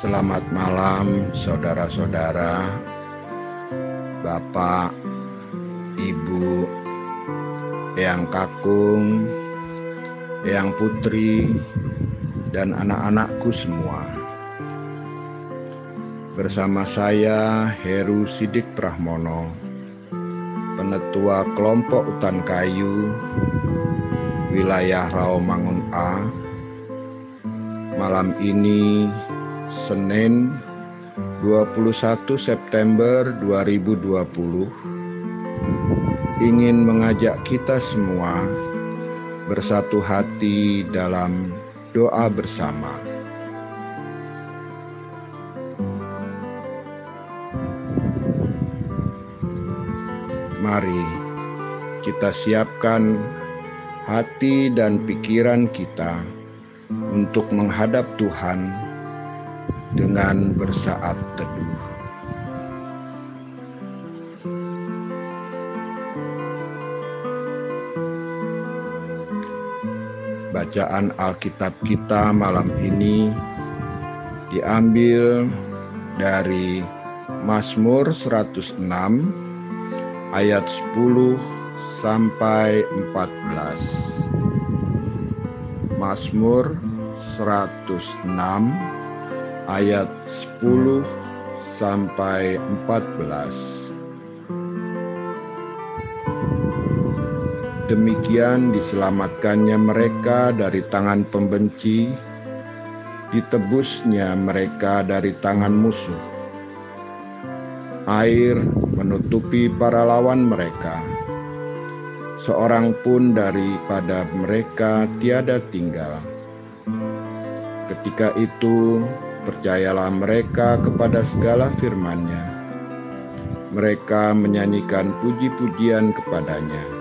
Selamat malam, saudara-saudara, bapak, ibu, eyang kakung, eyang putri, dan anak-anakku semua. Bersama saya, Heru Sidik Prahmono, penetua kelompok hutan kayu, wilayah Rawamangun A, malam ini Senin 21 September 2020 ingin mengajak kita semua bersatu hati dalam doa bersama. Mari kita siapkan hati dan pikiran kita untuk menghadap Tuhan dengan bersaat teduh. Bacaan Alkitab kita malam ini diambil dari Mazmur 106 ayat 10 sampai 14. Mazmur 106 ayat 10 sampai 14. Demikian diselamatkannya mereka dari tangan pembenci, ditebusnya mereka dari tangan musuh. Air menutupi para lawan mereka. Seorang pun daripada mereka tiada tinggal. Ketika itu, percayalah mereka kepada segala firman-Nya. Mereka menyanyikan puji-pujian kepadanya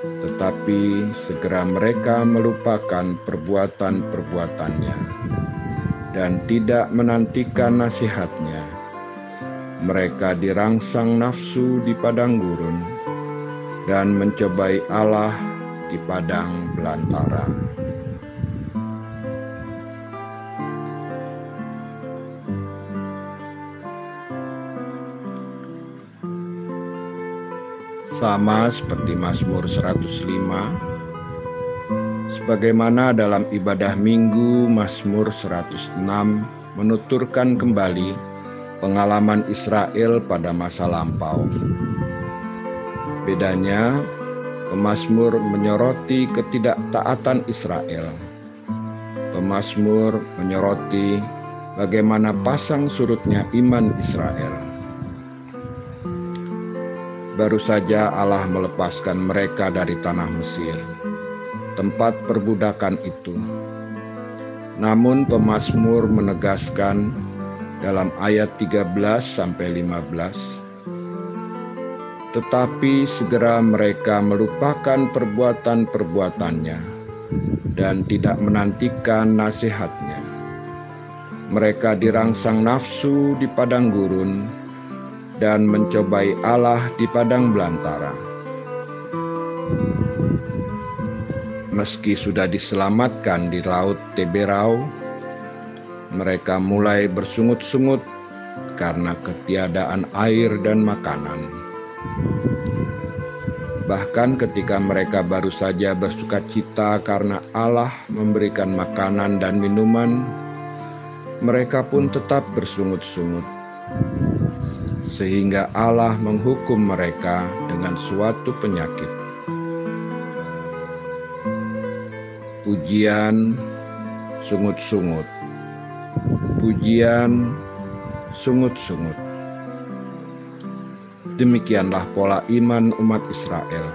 tetapi segera mereka melupakan perbuatan-perbuatannya dan tidak menantikan nasihatnya. Mereka dirangsang nafsu di padang gurun dan mencobai Allah di padang belantara. sama seperti Mazmur 105 sebagaimana dalam ibadah Minggu Mazmur 106 menuturkan kembali pengalaman Israel pada masa lampau. Bedanya, pemazmur menyoroti ketidaktaatan Israel. Pemazmur menyoroti bagaimana pasang surutnya iman Israel. Baru saja Allah melepaskan mereka dari tanah Mesir, tempat perbudakan itu. Namun pemazmur menegaskan dalam ayat 13 sampai 15 tetapi segera mereka melupakan perbuatan-perbuatannya dan tidak menantikan nasihatnya. Mereka dirangsang nafsu di padang gurun dan mencobai Allah di padang belantara. Meski sudah diselamatkan di laut Teberau, mereka mulai bersungut-sungut karena ketiadaan air dan makanan. Bahkan ketika mereka baru saja bersuka cita karena Allah memberikan makanan dan minuman, mereka pun tetap bersungut-sungut sehingga Allah menghukum mereka dengan suatu penyakit. Pujian sungut-sungut, pujian sungut-sungut. Demikianlah pola iman umat Israel,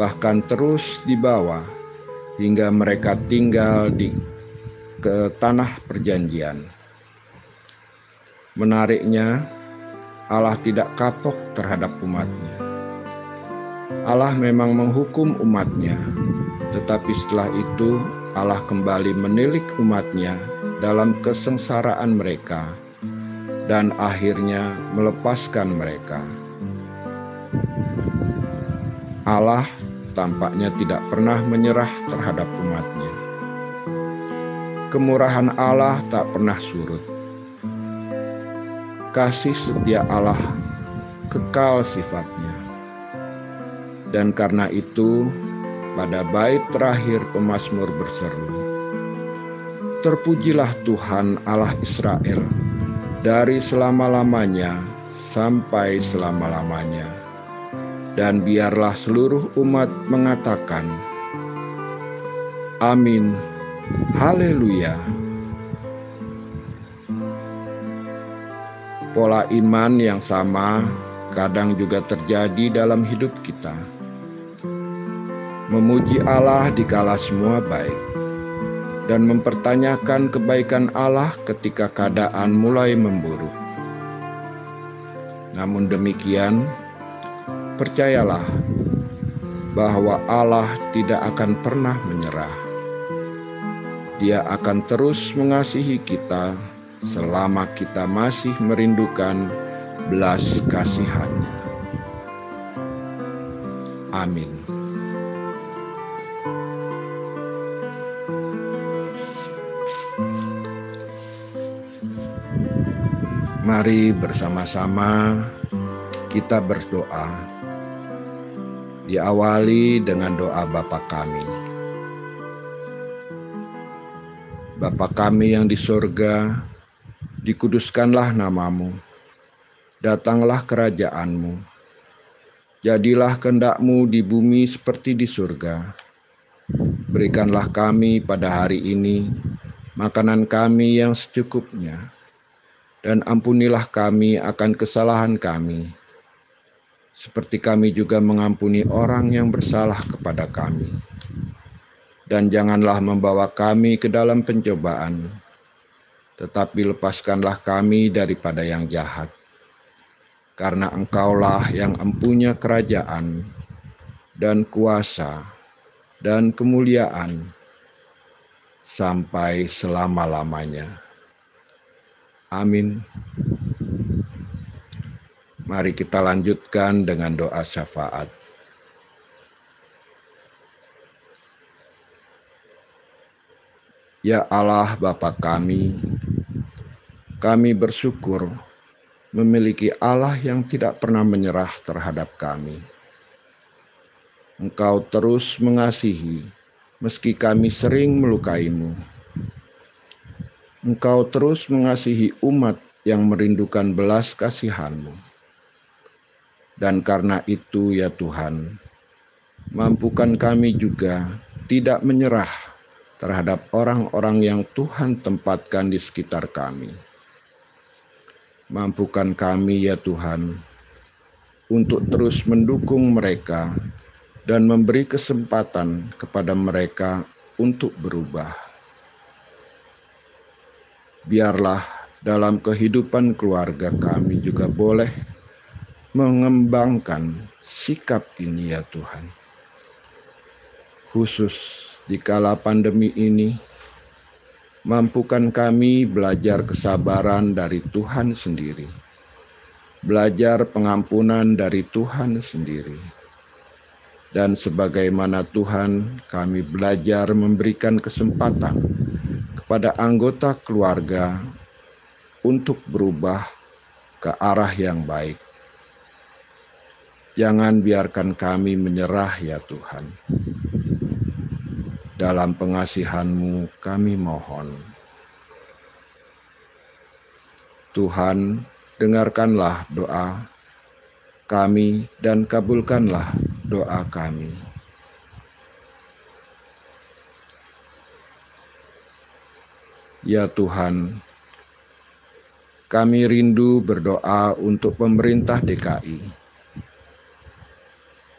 bahkan terus dibawa hingga mereka tinggal di ke tanah perjanjian. Menariknya, Allah tidak kapok terhadap umatnya. Allah memang menghukum umatnya, tetapi setelah itu Allah kembali menilik umatnya dalam kesengsaraan mereka dan akhirnya melepaskan mereka. Allah tampaknya tidak pernah menyerah terhadap umatnya. kemurahan Allah tak pernah surut. Kasih setia Allah kekal sifatnya. Dan karena itu, pada bait terakhir pemazmur berseru, Terpujilah Tuhan Allah Israel dari selama-lamanya sampai selama-lamanya. Dan biarlah seluruh umat mengatakan, Amin. Haleluya. Pola iman yang sama kadang juga terjadi dalam hidup kita. Memuji Allah dikala semua baik dan mempertanyakan kebaikan Allah ketika keadaan mulai memburuk. Namun demikian, percayalah bahwa Allah tidak akan pernah menyerah. Dia akan terus mengasihi kita selama kita masih merindukan belas kasihannya. Amin. Mari bersama-sama kita berdoa. Diawali dengan doa Bapa kami. Bapa kami yang di sorga, dikuduskanlah namamu datanglah kerajaanmu. Jadilah kehendakmu di bumi seperti di surga. Berikanlah kami pada hari ini makanan kami yang secukupnya, dan ampunilah kami akan kesalahan kami, seperti kami juga mengampuni orang yang bersalah kepada kami. Dan janganlah membawa kami ke dalam pencobaan, tetapi lepaskanlah kami daripada yang jahat karena engkaulah yang empunya kerajaan dan kuasa dan kemuliaan sampai selama-lamanya. Amin. Mari kita lanjutkan dengan doa syafaat. Ya Allah Bapa kami, kami bersyukur memiliki Allah yang tidak pernah menyerah terhadap kami. Engkau terus mengasihi, meski kami sering melukaimu. Engkau terus mengasihi umat yang merindukan belas kasihanmu. Dan karena itu ya Tuhan, mampukan kami juga tidak menyerah terhadap orang-orang yang Tuhan tempatkan di sekitar kami Mampukan kami ya Tuhan untuk terus mendukung mereka dan memberi kesempatan kepada mereka untuk berubah. Biarlah dalam kehidupan keluarga kami juga boleh mengembangkan sikap ini ya Tuhan. Khusus di kala pandemi ini, Mampukan kami belajar kesabaran dari Tuhan sendiri, belajar pengampunan dari Tuhan sendiri, dan sebagaimana Tuhan, kami belajar memberikan kesempatan kepada anggota keluarga untuk berubah ke arah yang baik. Jangan biarkan kami menyerah, ya Tuhan dalam pengasihanmu kami mohon. Tuhan, dengarkanlah doa kami dan kabulkanlah doa kami. Ya Tuhan, kami rindu berdoa untuk pemerintah DKI.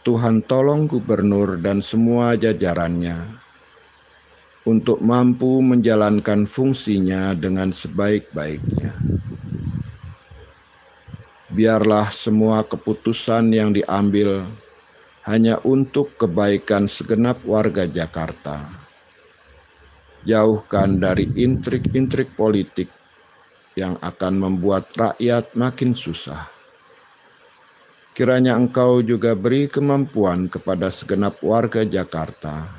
Tuhan tolong gubernur dan semua jajarannya untuk mampu menjalankan fungsinya dengan sebaik-baiknya. Biarlah semua keputusan yang diambil hanya untuk kebaikan segenap warga Jakarta. Jauhkan dari intrik-intrik politik yang akan membuat rakyat makin susah. Kiranya Engkau juga beri kemampuan kepada segenap warga Jakarta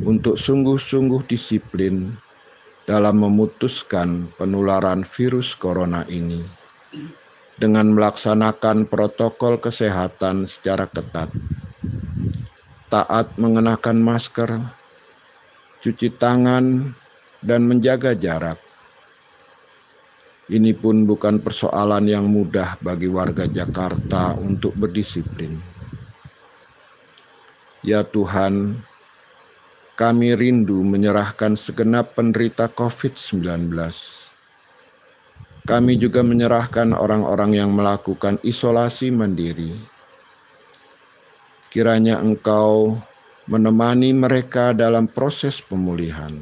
untuk sungguh-sungguh disiplin dalam memutuskan penularan virus corona ini dengan melaksanakan protokol kesehatan secara ketat, taat mengenakan masker, cuci tangan, dan menjaga jarak. Ini pun bukan persoalan yang mudah bagi warga Jakarta untuk berdisiplin. Ya Tuhan, kami rindu menyerahkan segenap penderita COVID-19 kami juga menyerahkan orang-orang yang melakukan isolasi mandiri. Kiranya Engkau menemani mereka dalam proses pemulihan.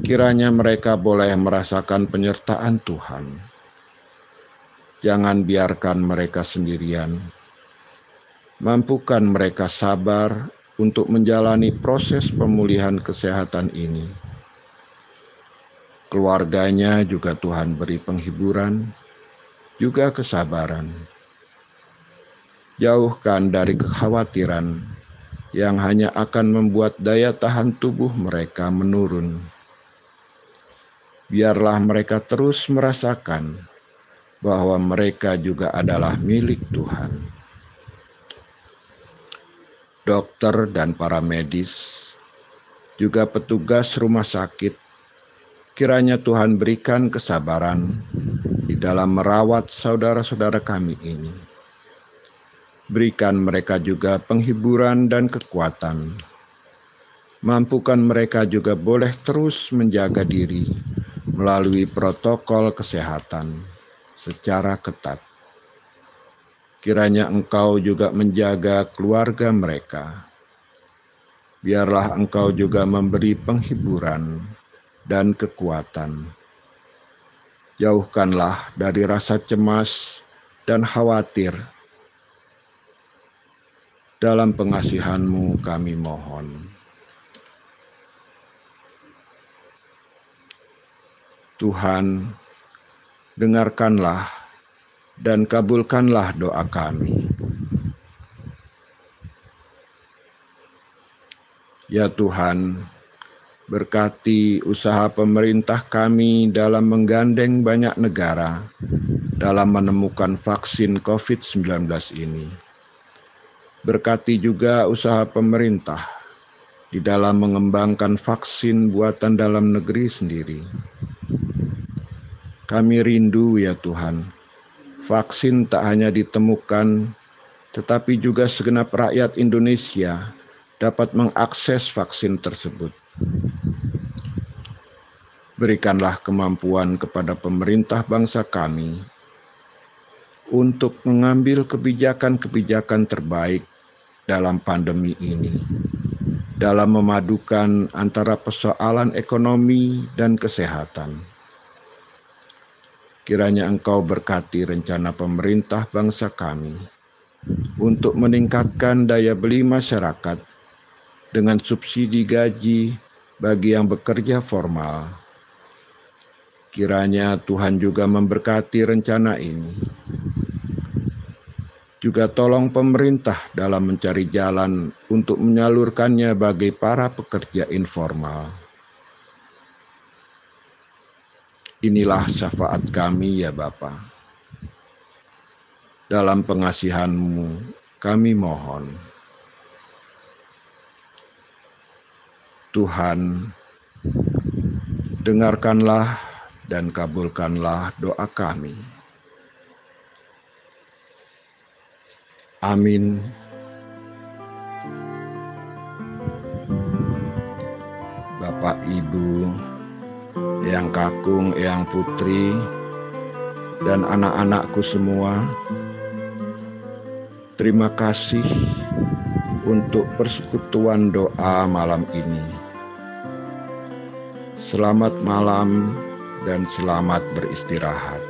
Kiranya mereka boleh merasakan penyertaan Tuhan. Jangan biarkan mereka sendirian. Mampukan mereka sabar untuk menjalani proses pemulihan kesehatan ini Keluarganya juga Tuhan beri penghiburan, juga kesabaran. Jauhkan dari kekhawatiran yang hanya akan membuat daya tahan tubuh mereka menurun. Biarlah mereka terus merasakan bahwa mereka juga adalah milik Tuhan. Dokter dan para medis, juga petugas rumah sakit Kiranya Tuhan berikan kesabaran di dalam merawat saudara-saudara kami ini. Berikan mereka juga penghiburan dan kekuatan. Mampukan mereka juga boleh terus menjaga diri melalui protokol kesehatan secara ketat. Kiranya Engkau juga menjaga keluarga mereka. Biarlah Engkau juga memberi penghiburan dan kekuatan. Jauhkanlah dari rasa cemas dan khawatir. Dalam pengasihanmu kami mohon. Tuhan, dengarkanlah dan kabulkanlah doa kami. Ya Tuhan, Berkati usaha pemerintah kami dalam menggandeng banyak negara dalam menemukan vaksin COVID-19 ini. Berkati juga usaha pemerintah di dalam mengembangkan vaksin buatan dalam negeri sendiri. Kami rindu ya Tuhan, vaksin tak hanya ditemukan, tetapi juga segenap rakyat Indonesia dapat mengakses vaksin tersebut. Berikanlah kemampuan kepada pemerintah bangsa kami untuk mengambil kebijakan-kebijakan terbaik dalam pandemi ini, dalam memadukan antara persoalan ekonomi dan kesehatan. Kiranya Engkau berkati rencana pemerintah bangsa kami untuk meningkatkan daya beli masyarakat dengan subsidi gaji bagi yang bekerja formal Kiranya Tuhan juga memberkati rencana ini. Juga tolong pemerintah dalam mencari jalan untuk menyalurkannya bagi para pekerja informal. Inilah syafaat kami ya Bapa. Dalam pengasihanmu kami mohon. Tuhan, dengarkanlah dan kabulkanlah doa kami. Amin. Bapak Ibu, yang kakung, yang putri, dan anak-anakku semua, terima kasih untuk persekutuan doa malam ini. Selamat malam dan selamat beristirahat.